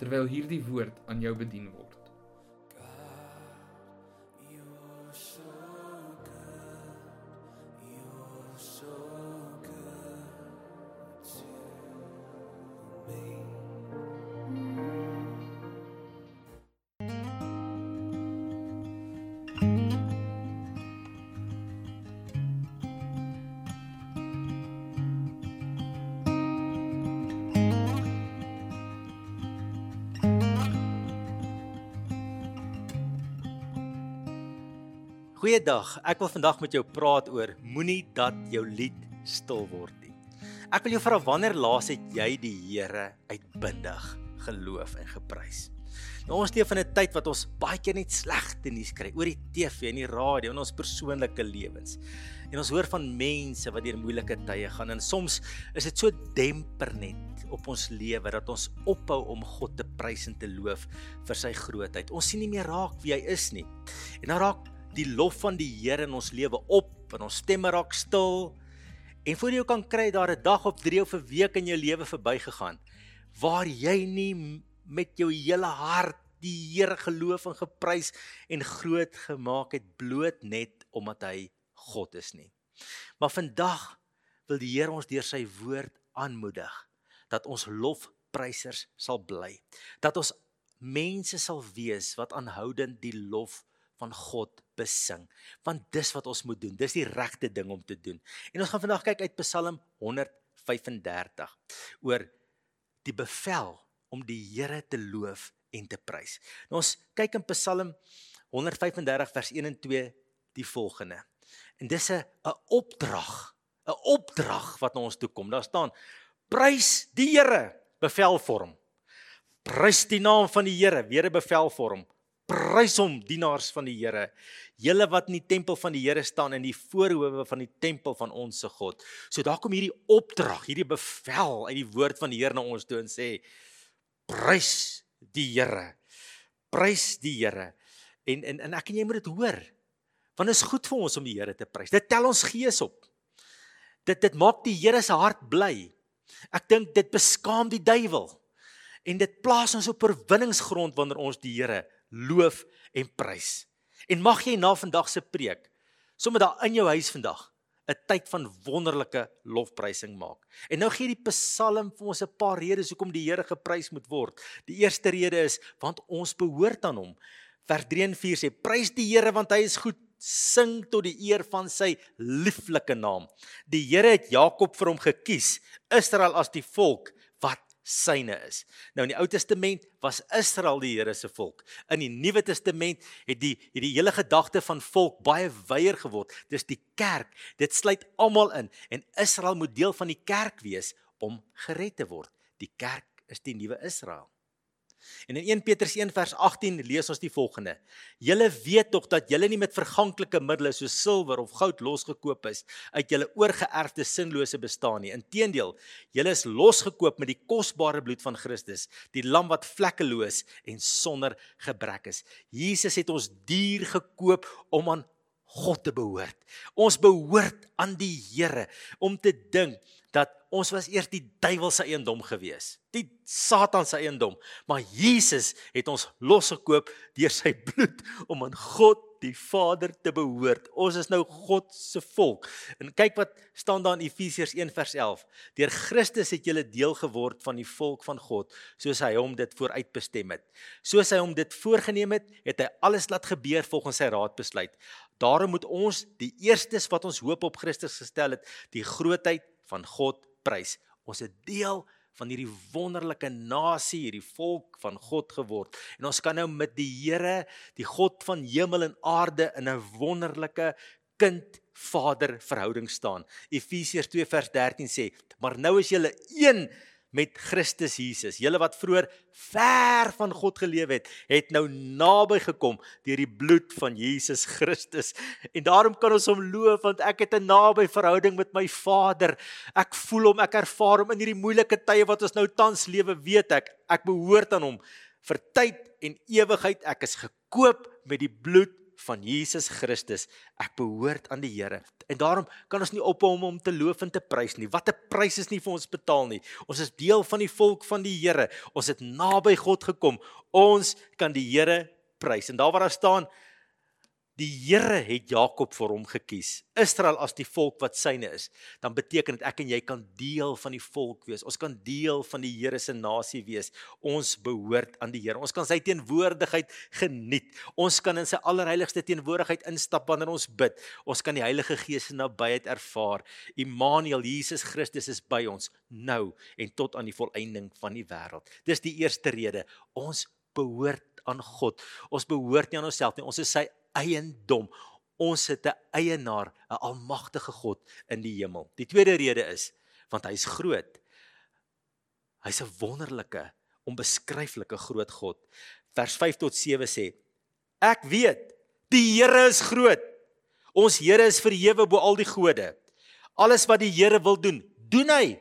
terwyl hierdie woord aan jou bedien word. Goeiedag. Ek wil vandag met jou praat oor moenie dat jou lied stil word nie. Ek wil jou vra wanneer laas het jy die Here uitbundig geloof en geprys? Nou ons leef in 'n tyd wat ons baie keer net slegte nuus kry oor die TV en die radio en ons persoonlike lewens. En ons hoor van mense wat deur moeilike tye gaan en soms is dit so demper net op ons lewe dat ons ophou om God te prys en te loof vir sy grootheid. Ons sien nie meer raak wie hy is nie. En dan raak die lof van die Here in ons lewe op en ons stemme raak stil. En voor jy kan kry daar 'n dag of 3 of 'n week in jou lewe verbygegaan waar jy nie met jou hele hart die Here geloof en geprys en groot gemaak het bloot net omdat hy God is nie. Maar vandag wil die Here ons deur sy woord aanmoedig dat ons lofprysers sal bly. Dat ons mense sal wees wat aanhoudend die lof van God besing. Want dis wat ons moet doen. Dis die regte ding om te doen. En ons gaan vandag kyk uit Psalm 135 oor die bevel om die Here te loof en te prys. Nou ons kyk in Psalm 135 vers 1 en 2 die volgende. En dis 'n 'n opdrag 'n opdrag wat na ons toe kom. Daar staan prys die Here bevel vir hom prys die naam van die Here weer 'n bevel vir hom Prys hom dienaars van die Here, julle wat in die tempel van die Here staan in die voorhoewe van die tempel van ons se God. So daar kom hierdie opdrag, hierdie bevel uit die woord van die Here na ons toe en sê prys die Here. Prys die Here. En en en ek en jy moet dit hoor. Want dit is goed vir ons om die Here te prys. Dit tel ons gees op. Dit dit maak die Here se hart bly. Ek dink dit beskaam die duiwel. En dit plaas ons op oorwinningsgrond wanneer ons die Here loof en prys. En mag jy na vandag se preek sommer daar in jou huis vandag 'n tyd van wonderlike lofprysing maak. En nou gee die Psalm vir ons 'n paar redes hoekom die Here geprys moet word. Die eerste rede is want ons behoort aan hom. Vers 3 en 4 sê: Prys die Here want hy is goed. Sing tot die eer van sy lieflike naam. Die Here het Jakob vir hom gekies, Israel as die volk syne is. Nou in die Ou Testament was Israel die Here se volk. In die Nuwe Testament het die hierdie hele gedagte van volk baie wyer geword. Dis die kerk. Dit sluit almal in en Israel moet deel van die kerk wees om gered te word. Die kerk is die nuwe Israel. En in 1 Petrus 1 vers 18 lees ons die volgende: Julle weet tog dat julle nie met verganklike middels soos silwer of goud losgekoop is uit julle oorgeerfde sinlose bestaan nie. Inteendeel, julle is losgekoop met die kosbare bloed van Christus, die lam wat vlekkeloos en sonder gebrek is. Jesus het ons duur gekoop om aan God te behoort. Ons behoort aan die Here om te dink ons was eers die duiwel se eiendom gewees, die Satan se eiendom, maar Jesus het ons losgekoop deur sy bloed om aan God die Vader te behoort. Ons is nou God se volk. En kyk wat staan daar in Efesiërs 1 vers 11. Deur Christus het julle deel geword van die volk van God, soos hy hom dit vooruitbestem het. Soos hy hom dit voorgenem het, het hy alles laat gebeur volgens sy raadbesluit. Daarom moet ons die eerstes wat ons hoop op Christus gestel het, die grootheid van God prys. Ons is deel van hierdie wonderlike nasie, hierdie volk van God geword. En ons kan nou met die Here, die God van hemel en aarde in 'n wonderlike kind Vader verhouding staan. Efesiërs 2 vers 13 sê: "Maar nou is julle een met Christus Jesus. Julle wat vroeër ver van God geleef het, het nou naby gekom deur die bloed van Jesus Christus. En daarom kan ons hom loof want ek het 'n naby verhouding met my Vader. Ek voel hom, ek ervaar hom in hierdie moeilike tye wat ons nou tans lewe, weet ek, ek behoort aan hom vir tyd en ewigheid. Ek is gekoop met die bloed van Jesus Christus. Ek behoort aan die Here. En daarom kan ons nie om hom te loof en te prys nie. Wat 'n prys is nie vir ons betaal nie. Ons is deel van die volk van die Here. Ons het naby God gekom. Ons kan die Here prys. En daar waar daar staan Die Here het Jakob vir hom gekies. Israel as die volk wat syne is. Dan beteken dit ek en jy kan deel van die volk wees. Ons kan deel van die Here se nasie wees. Ons behoort aan die Here. Ons kan sy teenwoordigheid geniet. Ons kan in sy allerheiligste teenwoordigheid instap wanneer ons bid. Ons kan die Heilige Gees se nabyheid ervaar. Immanuel, Jesus Christus is by ons nou en tot aan die volëinding van die wêreld. Dis die eerste rede. Ons behoort aan God. Ons behoort nie aan onsself nie. Ons is sy eiendom. Ons het 'n eienaar, 'n almagtige God in die hemel. Die tweede rede is want hy's groot. Hy's 'n wonderlike, onbeskryflike groot God. Vers 5 tot 7 sê: Ek weet, die Here is groot. Ons Here is verhewe bo al die gode. Alles wat die Here wil doen, doen hy.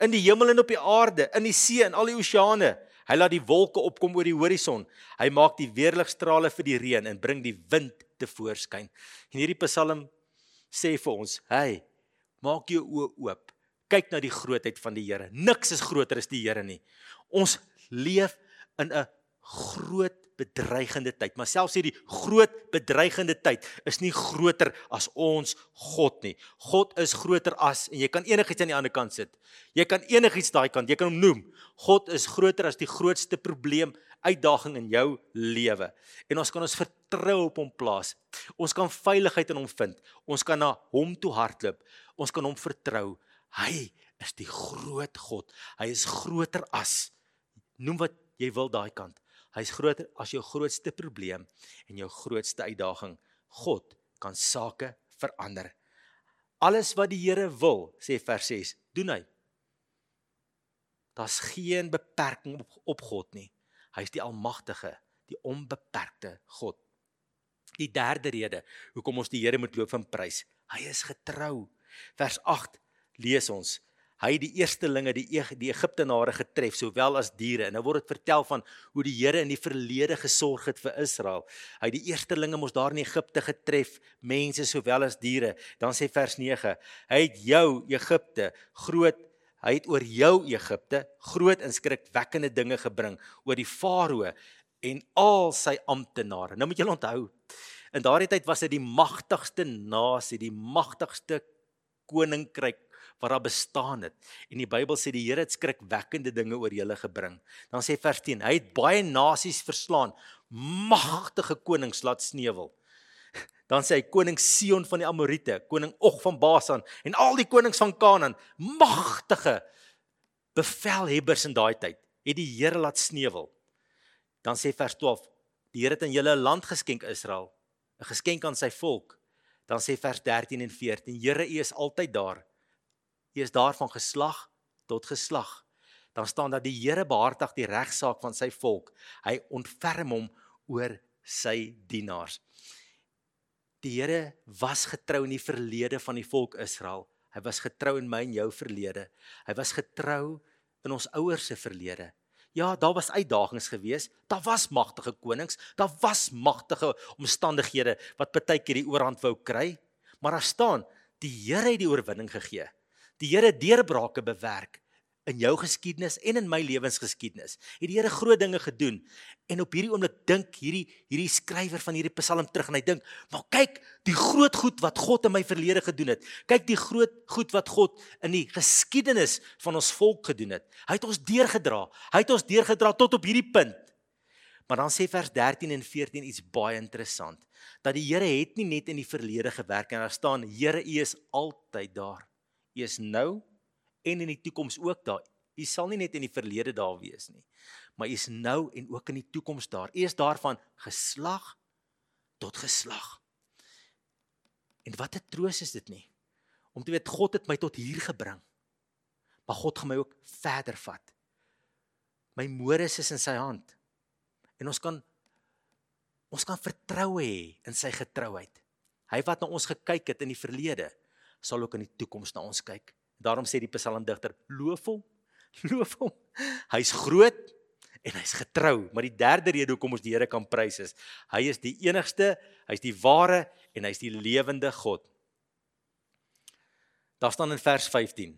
In die hemel en op die aarde, in die see en al die oseane. Hy laat die wolke opkom oor die horison. Hy maak die weerligstrale vir die reën en bring die wind te voorskyn. En hierdie Psalm sê vir ons: "Hey, maak jou oë oop. Kyk na die grootheid van die Here. Niks is groter as die Here nie. Ons leef in 'n groot bedreigende tyd. Maar selfs hierdie groot bedreigende tyd is nie groter as ons God nie. God is groter as en jy kan enigiets aan die ander kant sit. Jy kan enigiets daai kant, jy kan hom noem. God is groter as die grootste probleem, uitdaging in jou lewe. En ons kan ons vertrou op hom plaas. Ons kan veiligheid in hom vind. Ons kan na hom toe hardloop. Ons kan hom vertrou. Hy is die groot God. Hy is groter as noem wat jy wil daai kant. Hy's groter as jou grootste probleem en jou grootste uitdaging. God kan sake verander. Alles wat die Here wil, sê vers 6, doen hy. Daar's geen beperking op, op God nie. Hy's die almagtige, die onbeperkte God. Die derde rede hoekom ons die Here moet loof en prys. Hy is getrou. Vers 8 lees ons: hy het die eerstelinge die die Egiptenare getref sowel as diere. En nou word dit vertel van hoe die Here in die verlede gesorg het vir Israel. Hy het die eerstelinge mos daar in Egipte getref mense sowel as diere. Dan sê vers 9 hy het jou Egipte groot hy het oor jou Egipte groot inskrikwekkende dinge gebring oor die farao en al sy amptenare. Nou moet julle onthou in daardie tyd was dit die magtigste nasie die magtigste koninkryk wat daar bestaan het. En die Bybel sê die Here het skrikwekkende dinge oor julle gebring. Dan sê vers 10, hy het baie nasies verslaan, magtige konings laat sneuwel. Dan sê hy koning Sion van die Amorite, koning Og van Basan en al die konings van Kanaan, magtige bevelhebbers in daai tyd, het die Here laat sneuwel. Dan sê vers 12, die Here het aan julle 'n land geskenk Israel, 'n geskenk aan sy volk. Dan sê vers 13 en 14, Here, U is altyd daar. Hy is daar van geslag tot geslag. Dan staan dat die Here behartig die regsaak van sy volk. Hy ontferm hom oor sy dienaars. Die Here was getrou in die verlede van die volk Israel. Hy was getrou in my en jou verlede. Hy was getrou in ons ouers se verlede. Ja, daar was uitdagings geweest. Daar was magtige konings, daar was magtige omstandighede wat baie keer die oorhand wou kry, maar daar staan, die Here het die oorwinning gegee die Here deurbrake bewerk in jou geskiedenis en in my lewensgeskiedenis. Het die Here groot dinge gedoen. En op hierdie oomblik dink hierdie hierdie skrywer van hierdie Psalm terug en hy dink, "Maar kyk, die groot goed wat God in my verlede gedoen het. Kyk die groot goed wat God in die geskiedenis van ons volk gedoen het. Hy het ons deurgedra. Hy het ons deurgedra tot op hierdie punt." Maar dan sê vers 13 en 14 iets baie interessant. Dat die Here het nie net in die verlede gewerk en daar staan, "Here, U is altyd daar." U is nou en in die toekoms ook daar. U sal nie net in die verlede daar wees nie, maar u is nou en ook in die toekoms daar. U is daarvan geslag tot geslag. En wat 'n troos is dit nie om te weet God het my tot hier gebring. Maar God gaan my ook verder vat. My modus is in sy hand. En ons kan ons kan vertroue hê in sy getrouheid. Hy wat na ons gekyk het in die verlede, sal ook in die toekoms na ons kyk. Daarom sê die psalmdigter: Loof hom. Loof hom. Hy's groot en hy's getrou, maar die derde rede hoekom ons die Here kan prys is, hy is die enigste, hy's die ware en hy's die lewende God. Daar staan in vers 15: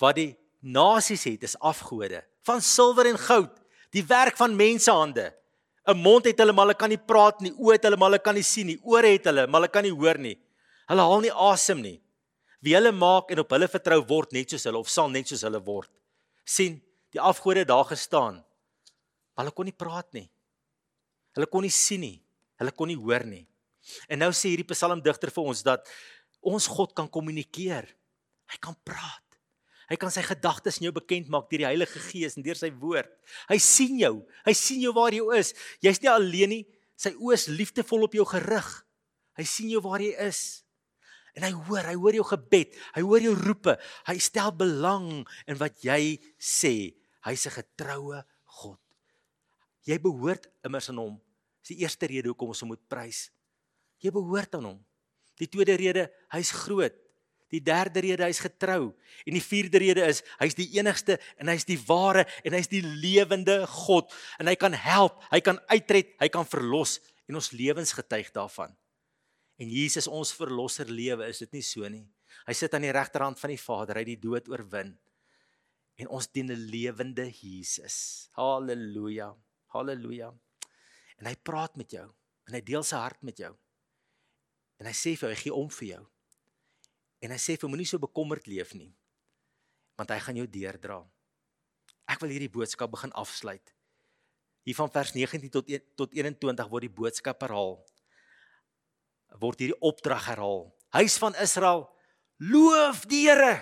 Wat die nasies het is afgode van silwer en goud, die werk van mensehande. 'n Mond het hulle, maar hulle kan nie praat nie. Oë het hulle, maar hulle kan nie sien nie. Ore het hulle, maar hulle kan nie hoor nie. Hulle haal nie asem nie. Wie hulle maak en op hulle vertrou word net soos hulle of sal net soos hulle word. sien, die afgode daar gestaan. Maar hulle kon nie praat nie. Hulle kon nie sien nie. Hulle kon nie hoor nie. En nou sê hierdie psalmdigter vir ons dat ons God kan kommunikeer. Hy kan praat. Hy kan sy gedagtes in jou bekend maak deur die Heilige Gees en deur sy woord. Hy sien jou. Hy sien jou waar jy is. Jy's nie alleen nie. Sy oë is liefdevol op jou gerig. Hy sien jou waar jy is. En hy hoor, hy hoor jou gebed. Hy hoor jou roepe. Hy stel belang in wat jy sê. Hy's 'n getroue God. Jy behoort immers aan hom. Dis die eerste rede hoekom ons hom moet prys. Jy behoort aan hom. Die tweede rede, hy's groot. Die derde rede hy's getrou en die vierde rede is hy's die enigste en hy's die ware en hy's die lewende God en hy kan help, hy kan uitred, hy kan verlos en ons lewens getuig daarvan. En Jesus ons verlosser lewe, is dit nie so nie? Hy sit aan die regterhand van die Vader, hy het die dood oorwin. En ons dien 'n lewende Jesus. Halleluja. Halleluja. En hy praat met jou en hy deel sy hart met jou. En hy sê vir jou, hy gee om vir jou. En hy sê vir moenie so bekommerd leef nie. Want hy gaan jou deurdra. Ek wil hierdie boodskap begin afsluit. Hier van vers 19 tot 1, tot 21 word die boodskap herhaal. Word hierdie opdrag herhaal. Huis van Israel, loof die Here.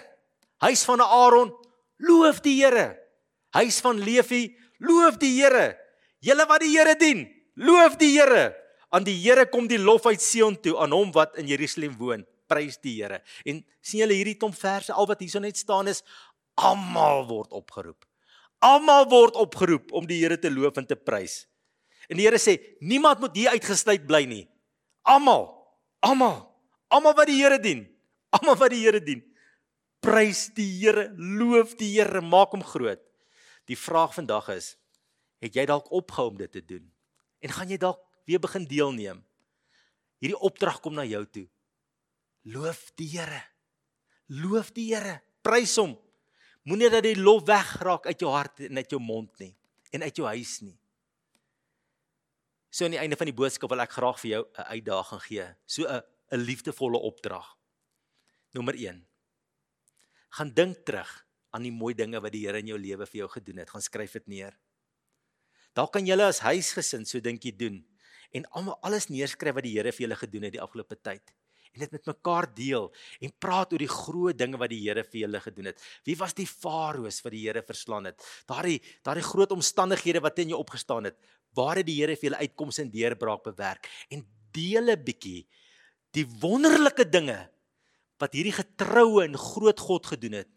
Huis van Aaron, loof die Here. Huis van Levi, loof die Here. Julle wat die Here dien, loof die Here. Aan die Here kom die lof uit Sion toe aan hom wat in Jerusalem woon prys die Here. En sien julle hierdie klomp verse al wat hierso net staan is almal word opgeroep. Almal word opgeroep om die Here te loof en te prys. En die Here sê niemand moet hier uitgesluit bly nie. Almal, almal, almal wat die Here dien, almal wat die Here dien. Prys die Here, loof die Here, maak hom groot. Die vraag vandag is, het jy dalk opgehou om dit te doen? En gaan jy dalk weer begin deelneem? Hierdie opdrag kom na jou toe. Loof die Here. Loof die Here. Prys hom. Moenie dat die lof wegraak uit jou hart en uit jou mond nie en uit jou huis nie. So aan die einde van die boodskap wil ek graag vir jou 'n uitdaging gee. So 'n 'n liefdevolle opdrag. Nommer 1. Gaan dink terug aan die mooi dinge wat die Here in jou lewe vir jou gedoen het. Gaan skryf dit neer. Daar kan julle as huisgesin so dink jy doen en almal alles neerskryf wat die Here vir julle gedoen het die afgelope tyd en dit met mekaar deel en praat oor die groot dinge wat die Here vir julle gedoen het. Wie was die farao's wat die Here verslaan het? Daardie daardie groot omstandighede wat teen jou opgestaan het. Waar het die Here vir julle uitkomste en deurbraak bewerk? En deel 'n bietjie die wonderlike dinge wat hierdie getroue en groot God gedoen het.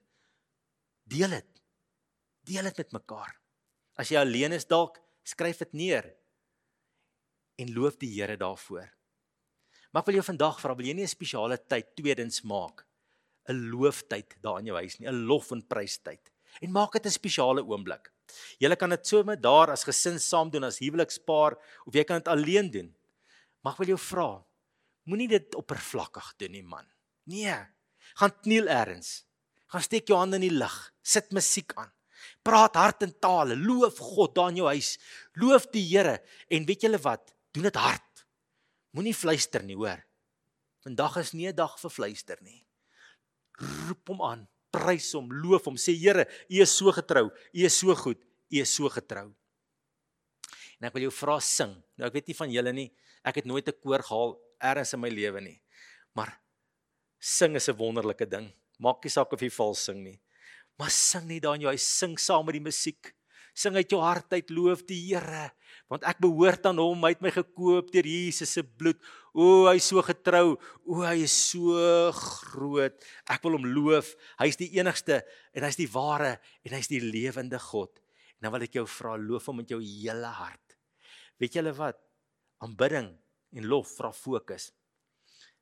Deel dit. Deel dit met mekaar. As jy alleen is dalk, skryf dit neer en loof die Here daarvoor. Maar ek wil jou vandag vra, wil jy nie 'n spesiale tyd tweedens maak? 'n Looftyd daar in jou huis nie, 'n lof en prystyd. En maak dit 'n spesiale oomblik. Jy kan dit sommer daar as gesin saam doen as huwelikspaar of jy kan dit alleen doen. Ek wil jou vra, moenie dit oppervlakkig doen nie, man. Nee. Gaan kniel eers. Gaan steek jou hande in die lug. Sit musiek aan. Praat hart en tale. Loof God daar in jou huis. Loof die Here en weet julle wat? Doen dit hard. Moenie fluister nie, hoor. Vandag is nie 'n dag vir fluister nie. Roep hom aan, prys hom, loof hom, sê Here, U is so getrou, U is so goed, U is so getrou. En ek wil jou vra sing. Nou ek weet nie van julle nie, ek het nooit 'n koor gehaal eers in my lewe nie. Maar sing is 'n wonderlike ding. Maak nie saak of jy vals sing nie. Maar sing net daar in jou huis, sing saam met die musiek. Sing uit jou hart uit loof die Here, want ek behoort aan hom. Hy het my gekoop deur Jesus se bloed. O, hy is so getrou. O, hy is so groot. Ek wil hom loof. Hy is die enigste en hy is die ware en hy is die lewende God. En nou wil ek jou vra, loof hom met jou hele hart. Weet julle wat? Aanbidding en lof vra fokus.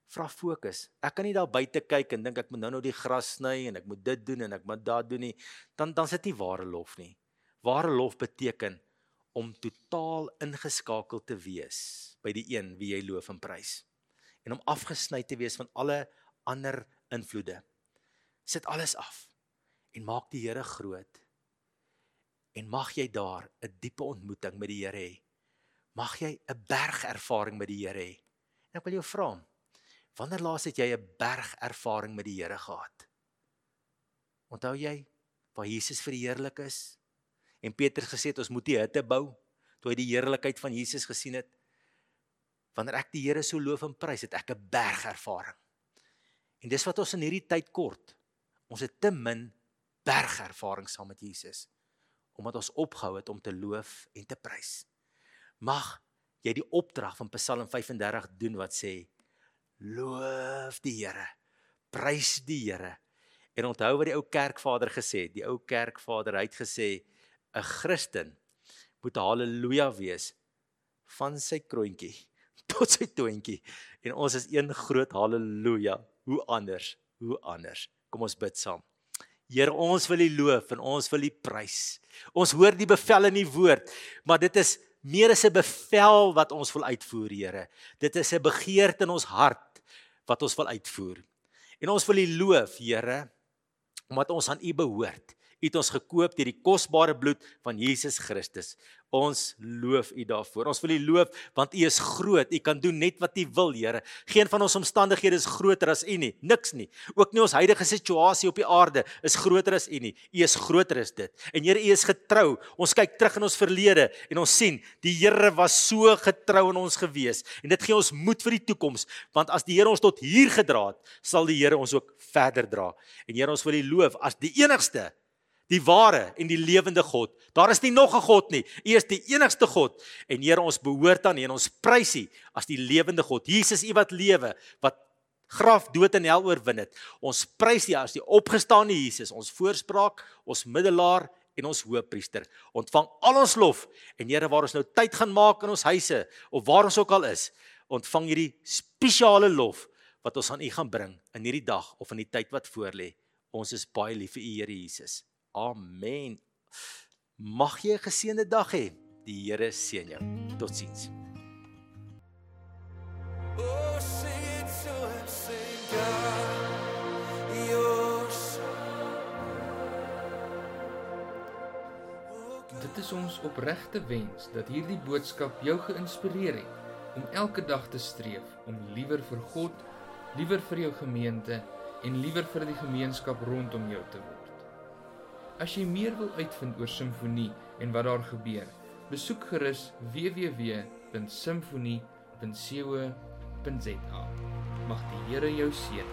Vra fokus. Ek kan nie daar buite kyk en dink ek moet nou nou die gras sny en ek moet dit doen en ek moet daad doen nie. Dan dan is dit nie ware lof nie. Ware lof beteken om totaal ingeskakel te wees by die een wie jy loof en prys en om afgesny te wees van alle ander invloede. Sit alles af en maak die Here groot. En mag jy daar 'n diepe ontmoeting met die Here hê. Mag jy 'n bergervaring met die Here hê. En ek wil jou vra, wanneer laas het jy 'n bergervaring met die Here gehad? Onthou jy waar Jesus verheerlik is? En Petrus gesê het ons moet die hutte bou toe hy die heerlikheid van Jesus gesien het. Wanneer ek die Here so loof en prys, het ek 'n bergervaring. En dis wat ons in hierdie tyd kort. Ons het te min bergervaring saam met Jesus omdat ons opgehou het om te loof en te prys. Mag jy die opdrag van Psalm 35 doen wat sê loof die Here, prys die Here. En onthou wat die ou kerkvader gesê het, die ou kerkvader het gesê 'n Christen moet haleluja wees van sy kroontjie tot sy toontjie. En ons is een groot haleluja. Hoe anders? Hoe anders? Kom ons bid saam. Here ons wil U loof en ons wil U prys. Ons hoor die bevel in die woord maar dit is meer as 'n bevel wat ons wil uitvoer Here. Dit is 'n begeerte in ons hart wat ons wil uitvoer. En ons wil U loof Here omdat ons aan U behoort het ons gekoop deur die kosbare bloed van Jesus Christus. Ons loof U daarvoor. Ons wil U loof want U is groot. U kan doen net wat U wil, Here. Geen van ons omstandighede is groter as U nie. Niks nie. Ook nie ons huidige situasie op die aarde is groter as U nie. U is groter as dit. En Here, U is getrou. Ons kyk terug in ons verlede en ons sien die Here was so getrou aan ons gewees. En dit gee ons moed vir die toekoms, want as die Here ons tot hier gedra het, sal die Here ons ook verder dra. En Here, ons wil U loof as die enigste die ware en die lewende God. Daar is nie nog 'n God nie. U is die enigste God en Here ons behoort aan U en ons prys U as die lewende God. Jesus, U wat lewe, wat graf, dood en hel oorwin het. Ons prys U as die opgestaane Jesus, ons voorspraak, ons middelaar en ons hoëpriester. Ontvang al ons lof en Here waar ons nou tyd gaan maak in ons huise of waar ons ook al is, ontvang hierdie spesiale lof wat ons aan U gaan bring in hierdie dag of in die tyd wat voorlê. Ons is baie lief vir U Here Jesus. Amen. Mag jy 'n geseënde dag hê. Die Here seën jou. Totsiens. Oh, Dit is ons opregte wens dat hierdie boodskap jou geïnspireer het om elke dag te streef om liewer vir God, liewer vir jou gemeente en liewer vir die gemeenskap rondom jou te word. As jy meer wil uitvind oor simfonie en wat daar gebeur, besoek gerus www.simfonie.co.za. Mag die Here jou seën.